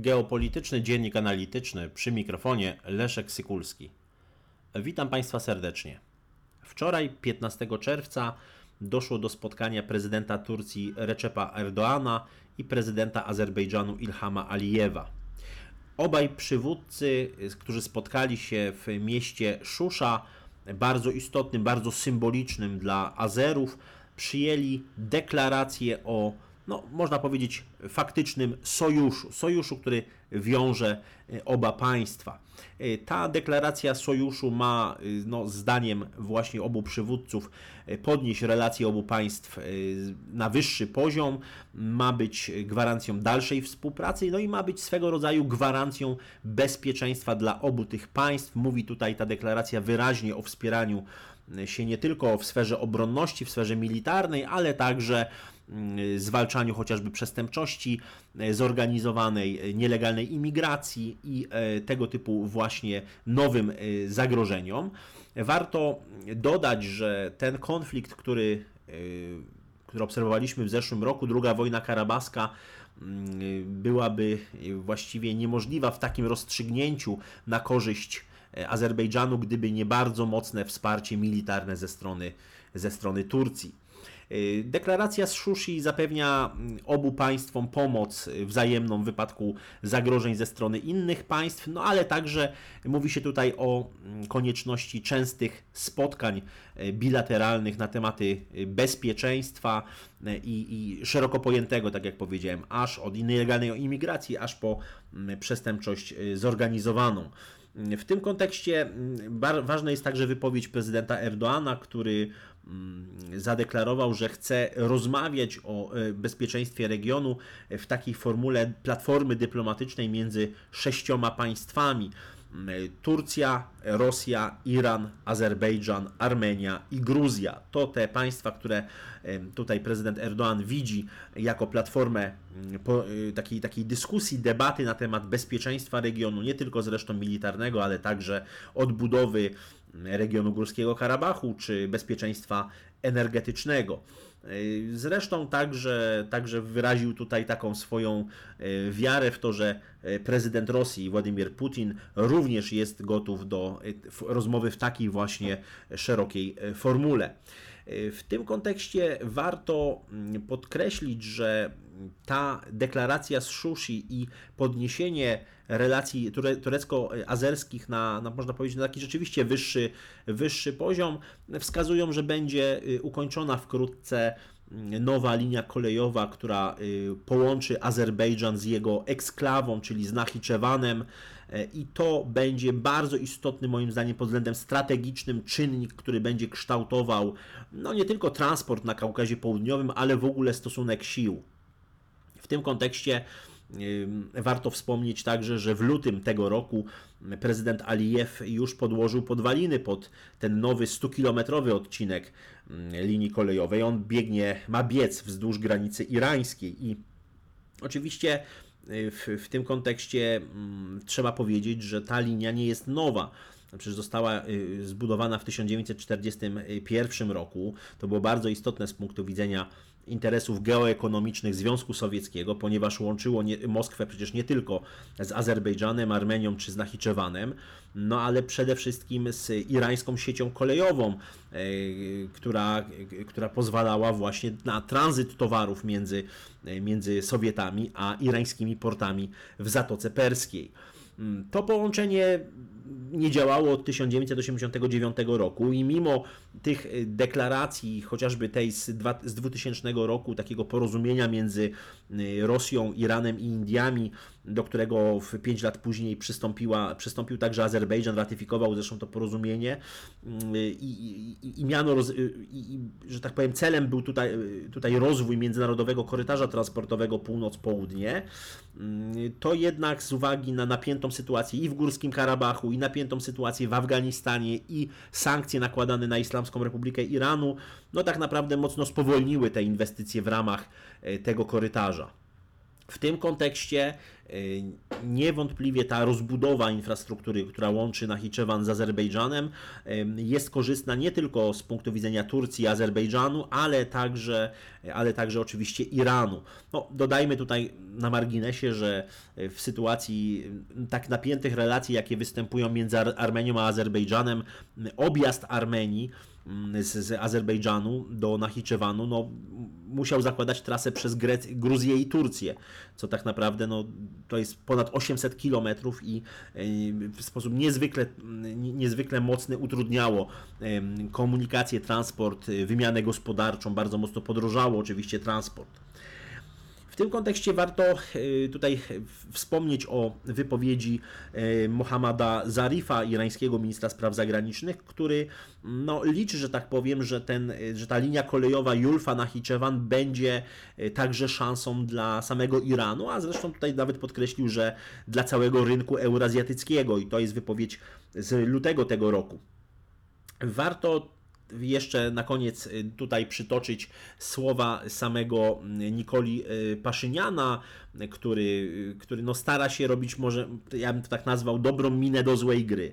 Geopolityczny Dziennik Analityczny przy mikrofonie Leszek Sykulski. Witam Państwa serdecznie. Wczoraj, 15 czerwca, doszło do spotkania prezydenta Turcji Recepa Erdoana i prezydenta Azerbejdżanu Ilhama Alijewa. Obaj przywódcy, którzy spotkali się w mieście Szusza, bardzo istotnym, bardzo symbolicznym dla Azerów, przyjęli deklarację o no, można powiedzieć, faktycznym sojuszu, sojuszu, który wiąże e, oba państwa. E, ta deklaracja sojuszu ma, e, no, zdaniem właśnie obu przywódców, podnieść relacje obu państw na wyższy poziom, ma być gwarancją dalszej współpracy, no i ma być swego rodzaju gwarancją bezpieczeństwa dla obu tych państw. Mówi tutaj ta deklaracja wyraźnie o wspieraniu się nie tylko w sferze obronności, w sferze militarnej, ale także mm, zwalczaniu chociażby przestępczości e, zorganizowanej, e, nielegalnej imigracji i e, tego typu właśnie nowym zagrożeniom. Warto dodać, że ten konflikt, który który obserwowaliśmy w zeszłym roku, druga wojna karabaska mm, byłaby właściwie niemożliwa w takim rozstrzygnięciu na korzyść Azerbejdżanu, gdyby nie bardzo mocne wsparcie militarne ze strony, ze strony Turcji. E, deklaracja z Szushi zapewnia mm, obu państwom pomoc wzajemną w wypadku zagrożeń ze strony innych państw, no ale także mówi się tutaj o mm, konieczności częstych spotkań e, bilateralnych na tematy bezpieczeństwa i, i szeroko pojętego, tak jak powiedziałem, aż od nielegalnej imigracji, aż po mm, przestępczość zorganizowaną. W tym kontekście mm, ważna jest także wypowiedź prezydenta Erdoana, który mm, zadeklarował, że chce rozmawiać o e, bezpieczeństwie regionu w takiej formule platformy dyplomatycznej między sześcioma państwami. Turcja, Rosja, Iran, Azerbejdżan, Armenia i Gruzja. To te państwa, które tutaj prezydent Erdoğan widzi jako platformę y, takiej, takiej dyskusji, debaty na temat bezpieczeństwa regionu, nie tylko zresztą militarnego, ale także odbudowy regionu Górskiego Karabachu czy bezpieczeństwa energetycznego. Zresztą także, także wyraził tutaj taką swoją e, wiarę w to, że e, prezydent Rosji Władimir Putin również jest gotów do e, rozmowy w takiej właśnie szerokiej formule. W tym kontekście warto mm, podkreślić, że ta deklaracja z Szushi i podniesienie relacji turecko-azerskich na, na, można powiedzieć, na taki rzeczywiście wyższy, wyższy poziom wskazują, że będzie y, ukończona wkrótce mm, nowa linia kolejowa, która y, połączy Azerbejdżan z jego eksklawą, czyli z Nachiczewanem e, i to będzie bardzo istotny moim zdaniem pod względem strategicznym czynnik, który będzie kształtował no nie tylko transport na Kaukazie Południowym, ale w ogóle stosunek sił. W tym kontekście Warto wspomnieć także, że w lutym tego roku prezydent Alijew już podłożył podwaliny pod ten nowy 100-kilometrowy odcinek linii kolejowej. On biegnie, ma biec wzdłuż granicy irańskiej i oczywiście w, w tym kontekście trzeba powiedzieć, że ta linia nie jest nowa przecież została y, zbudowana w 1941 roku. To było bardzo istotne z punktu widzenia interesów geoekonomicznych Związku Sowieckiego, ponieważ łączyło nie, Moskwę przecież nie tylko z Azerbejdżanem, Armenią czy z Nachiczewanem, no ale przede wszystkim z irańską siecią kolejową, y, która, która pozwalała właśnie na tranzyt towarów między, między Sowietami a irańskimi portami w Zatoce Perskiej. Mm, to połączenie nie działało od 1989 roku i mimo tych y, deklaracji, chociażby tej z, 2000 roku, takiego porozumienia między y, Rosją, Iranem i Indiami, do którego w 5 lat później przystąpiła, przystąpił także Azerbejdżan, ratyfikował zresztą to porozumienie y, i, i, i miano, i, że tak powiem, celem był tutaj, tutaj rozwój międzynarodowego korytarza transportowego północ-południe, to jednak z uwagi na napiętą sytuację i w Górskim Karabachu, i napiętą sytuację w Afganistanie i sankcje nakładane na Islamską Republikę Iranu, no tak naprawdę mocno spowolniły te inwestycje w ramach e, tego korytarza. W tym kontekście Niewątpliwie ta rozbudowa infrastruktury, która łączy Nachiczewan z Azerbejdżanem, jest korzystna nie tylko z punktu widzenia Turcji i Azerbejdżanu, ale także, ale także oczywiście Iranu. No, dodajmy tutaj na marginesie, że w sytuacji tak napiętych relacji, jakie występują między Armenią a Azerbejdżanem, objazd Armenii z, z Azerbejdżanu do Nachiczewanu, no, musiał zakładać trasę przez Gruzję i Turcję, co tak naprawdę no, to jest ponad 800 kilometrów i w sposób niezwykle, niezwykle mocny utrudniało komunikację, transport, wymianę gospodarczą, bardzo mocno podrożało oczywiście transport tym kontekście warto e, tutaj wspomnieć o wypowiedzi e, Mohammada Zarifa, irańskiego ministra spraw zagranicznych, który no, liczy, że tak powiem, że, ten, że ta linia kolejowa Julfa Nachiczewan będzie e, także szansą dla samego Iranu, a zresztą tutaj nawet podkreślił, że dla całego rynku eurazjatyckiego i to jest wypowiedź z lutego tego roku. Warto jeszcze na koniec y, tutaj przytoczyć słowa samego y, Nikoli y, Paszyniana, który, który no stara się robić może, ja bym to tak nazwał, dobrą minę do złej gry.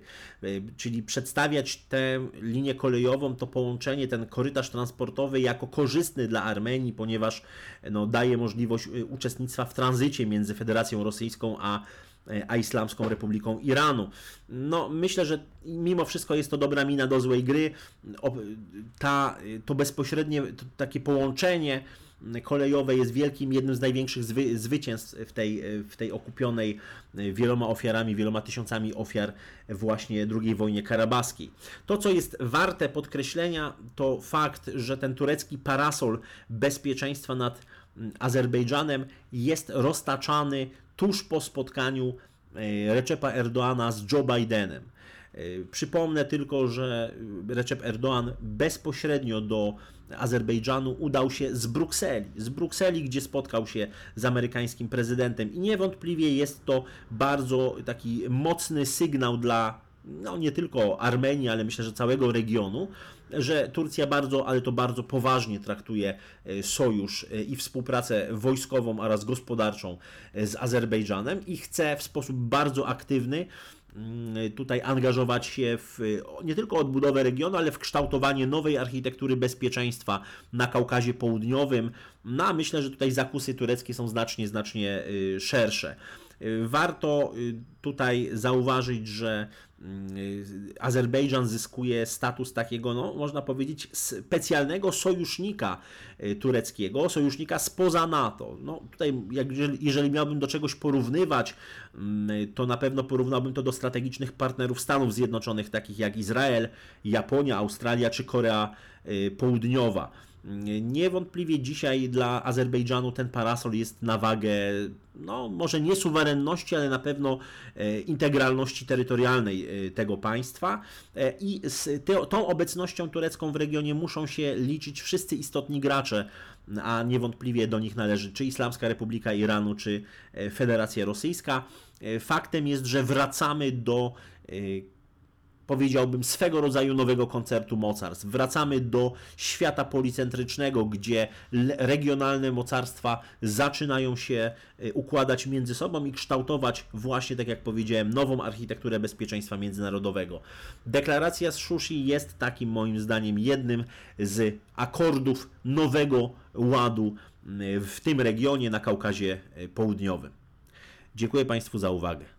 Czyli przedstawiać tę linię kolejową, to połączenie, ten korytarz transportowy jako korzystny dla Armenii, ponieważ no, daje możliwość uczestnictwa w tranzycie między Federacją Rosyjską a a Islamską Republiką Iranu. No, myślę, że mimo wszystko jest to dobra mina do złej gry. Ta, to bezpośrednie to takie połączenie kolejowe jest wielkim, jednym z największych zwy, zwycięstw w tej, w tej okupionej wieloma ofiarami, wieloma tysiącami ofiar właśnie II wojnie karabaskiej. To, co jest warte podkreślenia, to fakt, że ten turecki parasol bezpieczeństwa nad Azerbejdżanem jest roztaczany tuż po spotkaniu e, Recepa Erdoana z Joe Bidenem. E, przypomnę tylko, że Recep Erdoğan bezpośrednio do Azerbejdżanu udał się z Brukseli, z Brukseli, gdzie spotkał się z amerykańskim prezydentem i niewątpliwie jest to bardzo taki mocny sygnał dla no nie tylko Armenii, ale myślę, że całego regionu, że Turcja bardzo, ale to bardzo poważnie traktuje e, sojusz e, i współpracę wojskową oraz gospodarczą e, z Azerbejdżanem i chce w sposób bardzo aktywny mm, tutaj angażować się w nie tylko odbudowę regionu, ale w kształtowanie nowej architektury bezpieczeństwa na Kaukazie Południowym. No a myślę, że tutaj zakusy tureckie są znacznie, znacznie szersze. Warto tutaj zauważyć, że Azerbejdżan zyskuje status takiego, no, można powiedzieć, specjalnego sojusznika y, tureckiego, sojusznika spoza NATO. No, tutaj, jak, jeżeli, miałbym do czegoś porównywać, mm, to na pewno porównałbym to do strategicznych partnerów Stanów Zjednoczonych, takich jak Izrael, Japonia, Australia czy Korea y, Południowa. Niewątpliwie dzisiaj dla Azerbejdżanu ten parasol jest na wagę, no może nie suwerenności, ale na pewno e, integralności terytorialnej e, tego państwa e, i z tą obecnością turecką w regionie muszą się liczyć wszyscy istotni gracze, a niewątpliwie do nich należy czy Islamska Republika Iranu, czy Federacja Rosyjska. Faktem jest, że wracamy do powiedziałbym, swego rodzaju nowego koncertu mocarstw. Wracamy do świata policentrycznego, gdzie regionalne mocarstwa zaczynają się e, układać między sobą i kształtować właśnie, tak jak powiedziałem, nową architekturę bezpieczeństwa międzynarodowego. Deklaracja z Szushi jest takim moim zdaniem jednym z akordów nowego ładu w tym regionie na Kaukazie e, Południowym. Dziękuję Państwu za uwagę.